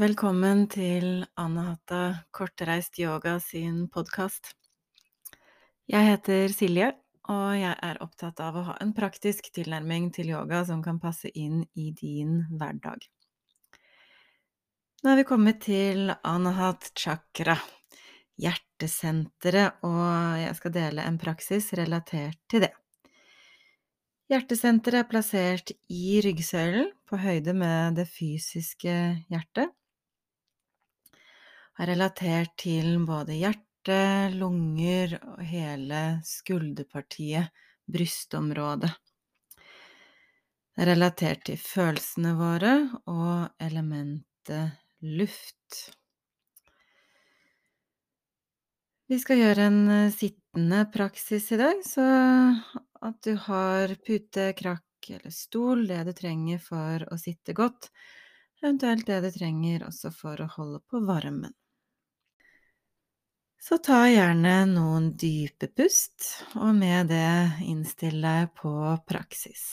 Velkommen til Anahata Kortreist yoga sin podkast. Jeg heter Silje, og jeg er opptatt av å ha en praktisk tilnærming til yoga som kan passe inn i din hverdag. Nå er vi kommet til Anahat chakra, hjertesenteret, og jeg skal dele en praksis relatert til det. Hjertesenteret er plassert i ryggsøylen, på høyde med det fysiske hjertet. Er relatert til både hjerte, lunger og hele skulderpartiet, brystområdet. Det er relatert til følelsene våre og elementet luft. Vi skal gjøre en eh, sittende praksis i dag, så at du har pute, krakk eller stol, det du trenger for å sitte godt, eventuelt det du trenger også for å holde på varmen. Så ta gjerne noen dype pust, og med det innstill deg på praksis.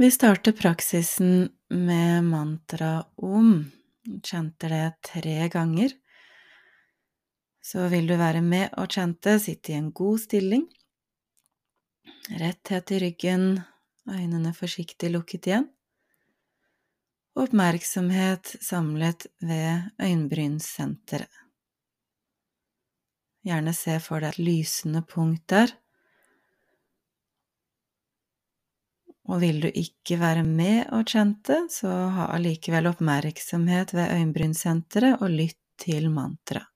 Vi starter praksisen med mantra om. Chanter det tre ganger. Så vil du være med og chante, sitte i en god stilling. Retthet i ryggen, øynene forsiktig lukket igjen. Oppmerksomhet samlet ved øyenbrynsenteret. Gjerne se for deg et lysende punkt der Og vil du ikke være med og chante, så ha allikevel oppmerksomhet ved øyenbrynsenteret og lytt til mantraet.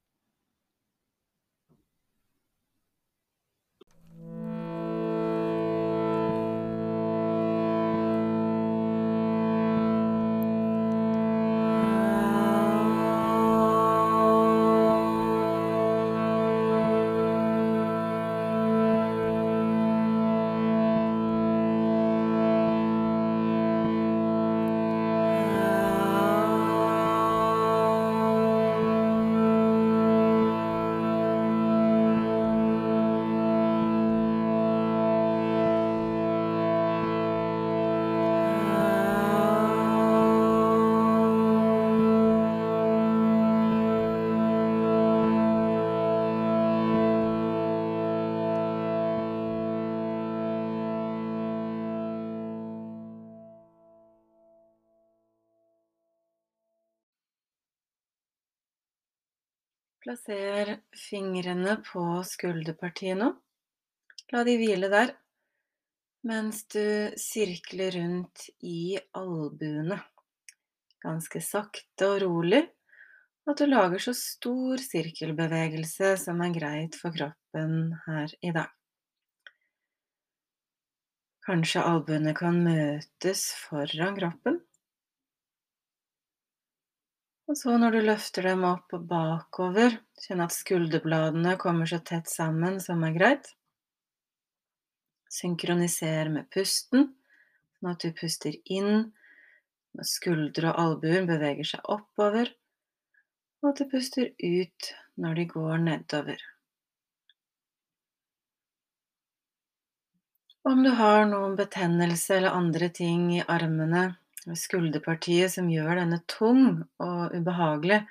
Plasser fingrene på skulderpartiet nå. La de hvile der, mens du sirkler rundt i albuene. Ganske sakte og rolig, at du lager så stor sirkelbevegelse som er greit for kroppen her i dag. Kanskje albuene kan møtes foran kroppen. Og så når du løfter dem opp og bakover, kjenn at skulderbladene kommer så tett sammen som er greit. Synkroniser med pusten, sånn at du puster inn når skuldre og albuer beveger seg oppover, og at du puster ut når de går nedover. Om du har noen betennelse eller andre ting i armene skulderpartiet som gjør denne tung og ubehagelig,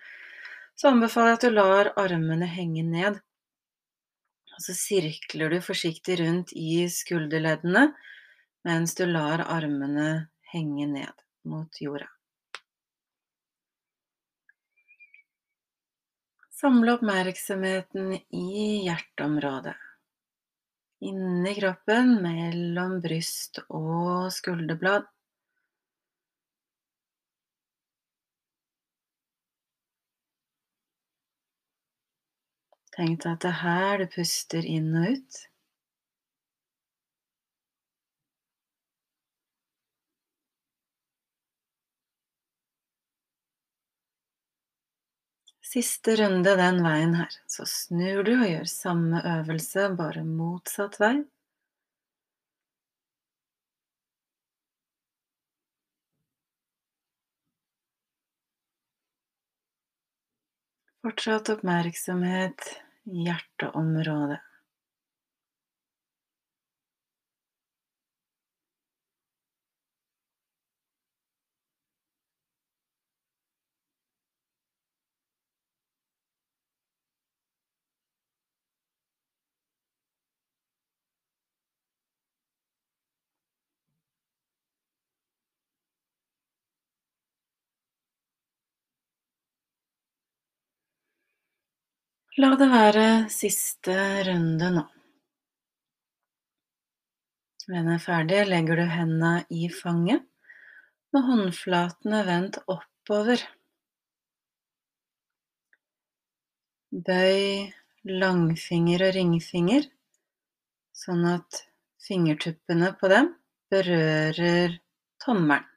så anbefaler jeg at du lar armene henge ned. Og så sirkler du forsiktig rundt i skulderleddene mens du lar armene henge ned mot jorda. Samle oppmerksomheten i hjerteområdet. Inni kroppen, mellom bryst og skulderblad. Tenk deg at det er her du puster inn og ut. Siste runde den veien her. Så snur du og gjør samme øvelse, bare motsatt vei. Fortsatt oppmerksomhet i hjerteområdet. La det være siste runde nå. Når den er ferdig, legger du hendene i fanget med håndflatene vendt oppover. Bøy langfinger og ringfinger, sånn at fingertuppene på dem berører tommelen.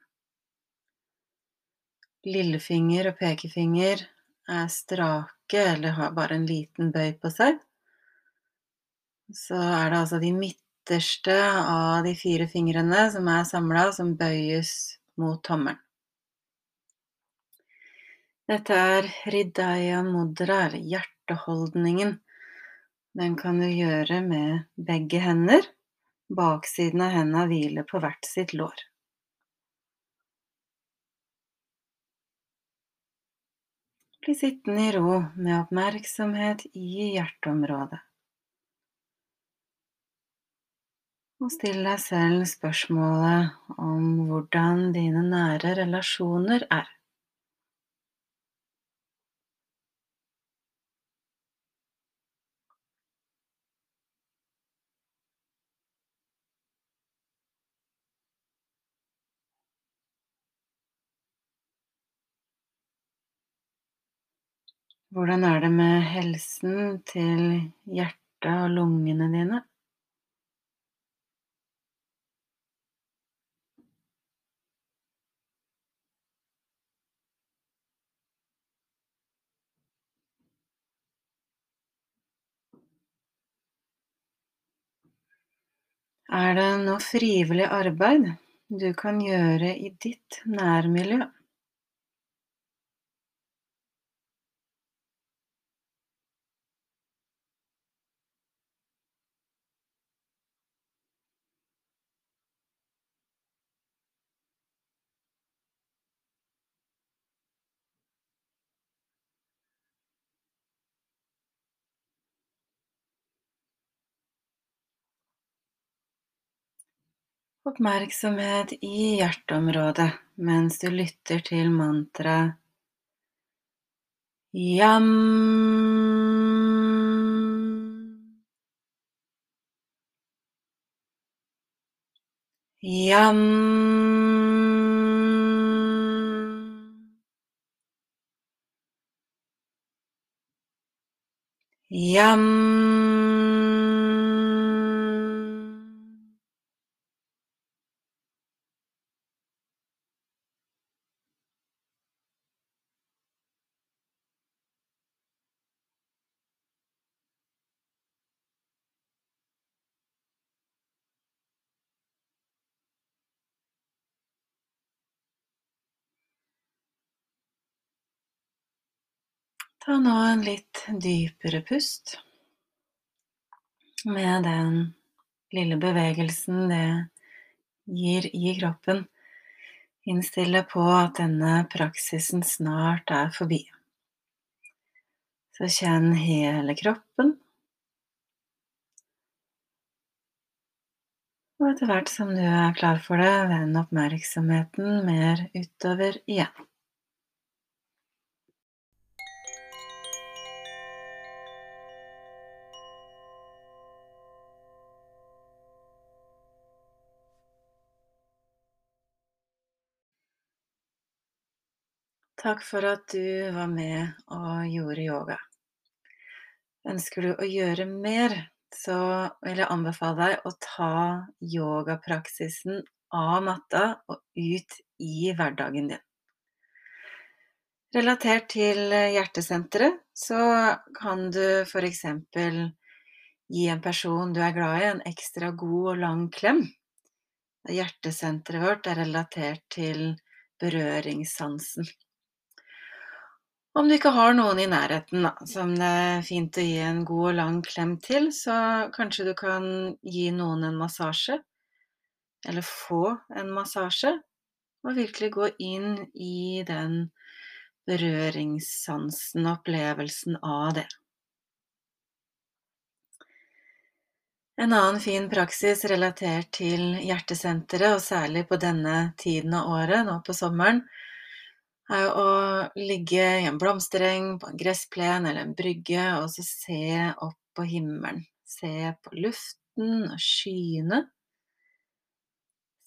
Lillefinger og pekefinger er strake eller har bare en liten bøy på seg. Så er det altså de midterste av de fire fingrene som er samla, som bøyes mot tommelen. Dette er hridaya mudra, eller hjerteholdningen. Den kan du gjøre med begge hender. Baksiden av hendene hviler på hvert sitt lår. Bli sittende i ro med oppmerksomhet i hjerteområdet. Og still deg selv spørsmålet om hvordan dine nære relasjoner er. Hvordan er det med helsen til hjertet og lungene dine? Er det noe frivillig arbeid du kan gjøre i ditt nærmiljø? Oppmerksomhet i hjerteområdet mens du lytter til mantraet Yam. Yam. Yam. Ta nå en litt dypere pust. Med den lille bevegelsen det gir i kroppen. Innstill deg på at denne praksisen snart er forbi. Så kjenn hele kroppen. Og etter hvert som du er klar for det, vend oppmerksomheten mer utover igjen. Takk for at du var med og gjorde yoga. Ønsker du å gjøre mer, så vil jeg anbefale deg å ta yogapraksisen av matta og ut i hverdagen din. Relatert til hjertesenteret så kan du f.eks. gi en person du er glad i, en ekstra god og lang klem. Hjertesenteret vårt er relatert til berøringssansen. Om du ikke har noen i nærheten da, som det er fint å gi en god og lang klem til, så kanskje du kan gi noen en massasje, eller få en massasje, og virkelig gå inn i den berøringssansen og opplevelsen av det. En annen fin praksis relatert til hjertesenteret, og særlig på denne tiden av året, nå på sommeren, er å ligge i en blomstereng, på en gressplen eller en brygge, og så se opp på himmelen. Se på luften og skyene.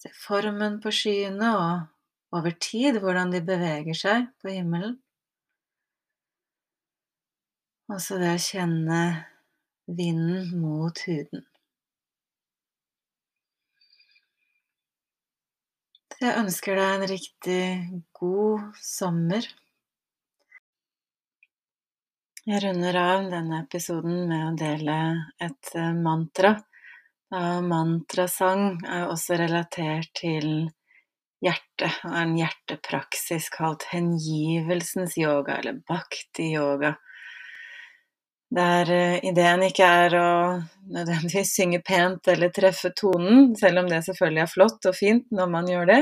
Se formen på skyene, og over tid hvordan de beveger seg på himmelen. Og så det å kjenne vinden mot huden. Jeg ønsker deg en riktig god sommer. Jeg runder av denne episoden med å dele et eh, mantra. Mantrasang er også relatert til hjertet, og en hjertepraksis kalt hengivelsens yoga, eller bhakti-yoga der eh, ideen ikke er å nødvendigvis synge pent eller treffe tonen, selv om det selvfølgelig er flott og fint når man gjør det,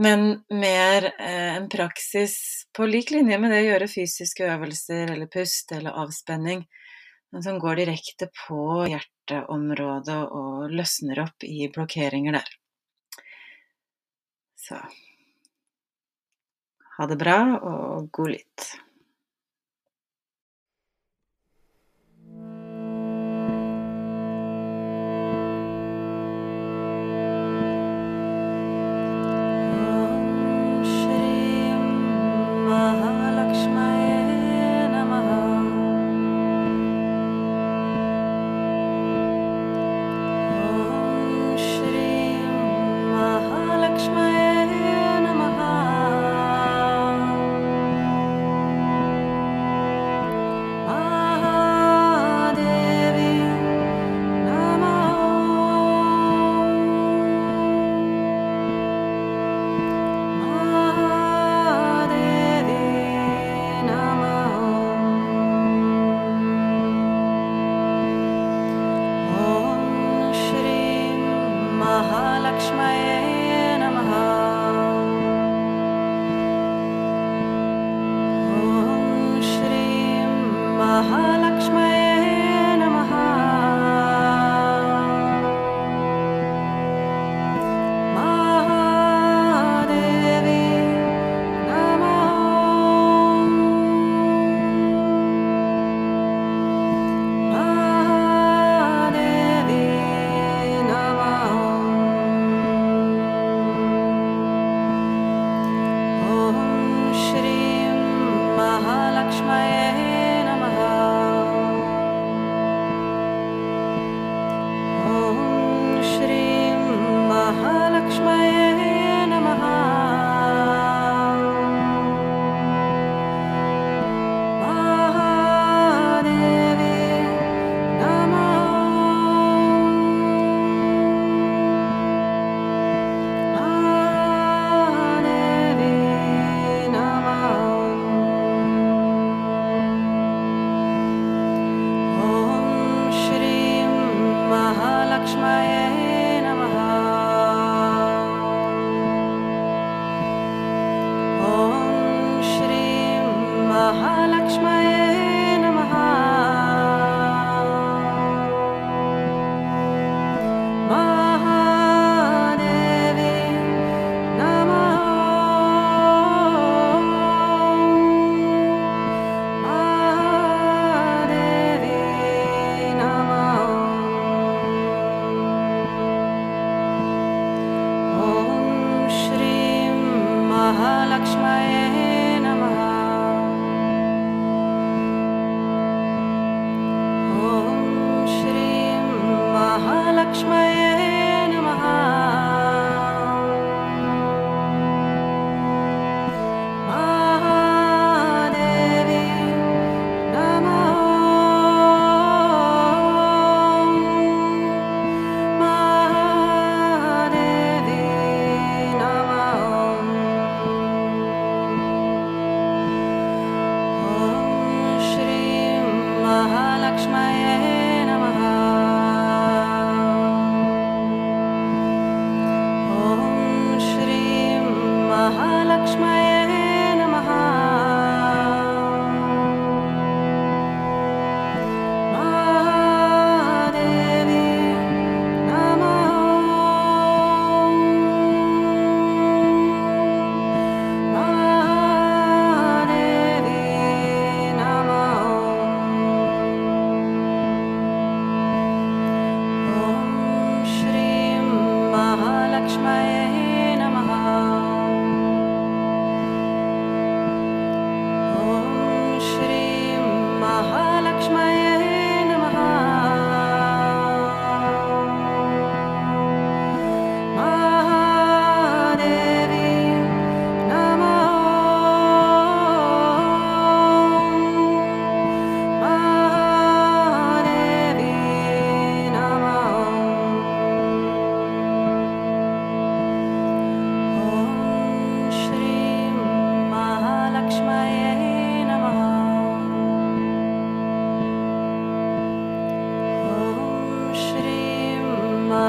men mer eh, en praksis på lik linje med det å gjøre fysiske øvelser eller pust eller avspenning, men som går direkte på hjerteområdet og løsner opp i blokkeringer der. Så ha det bra, og god lytt.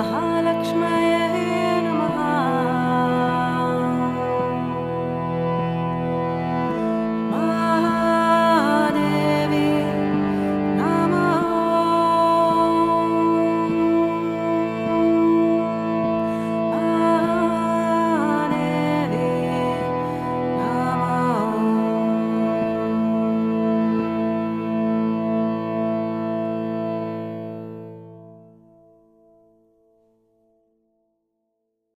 Ha, Lakshmi.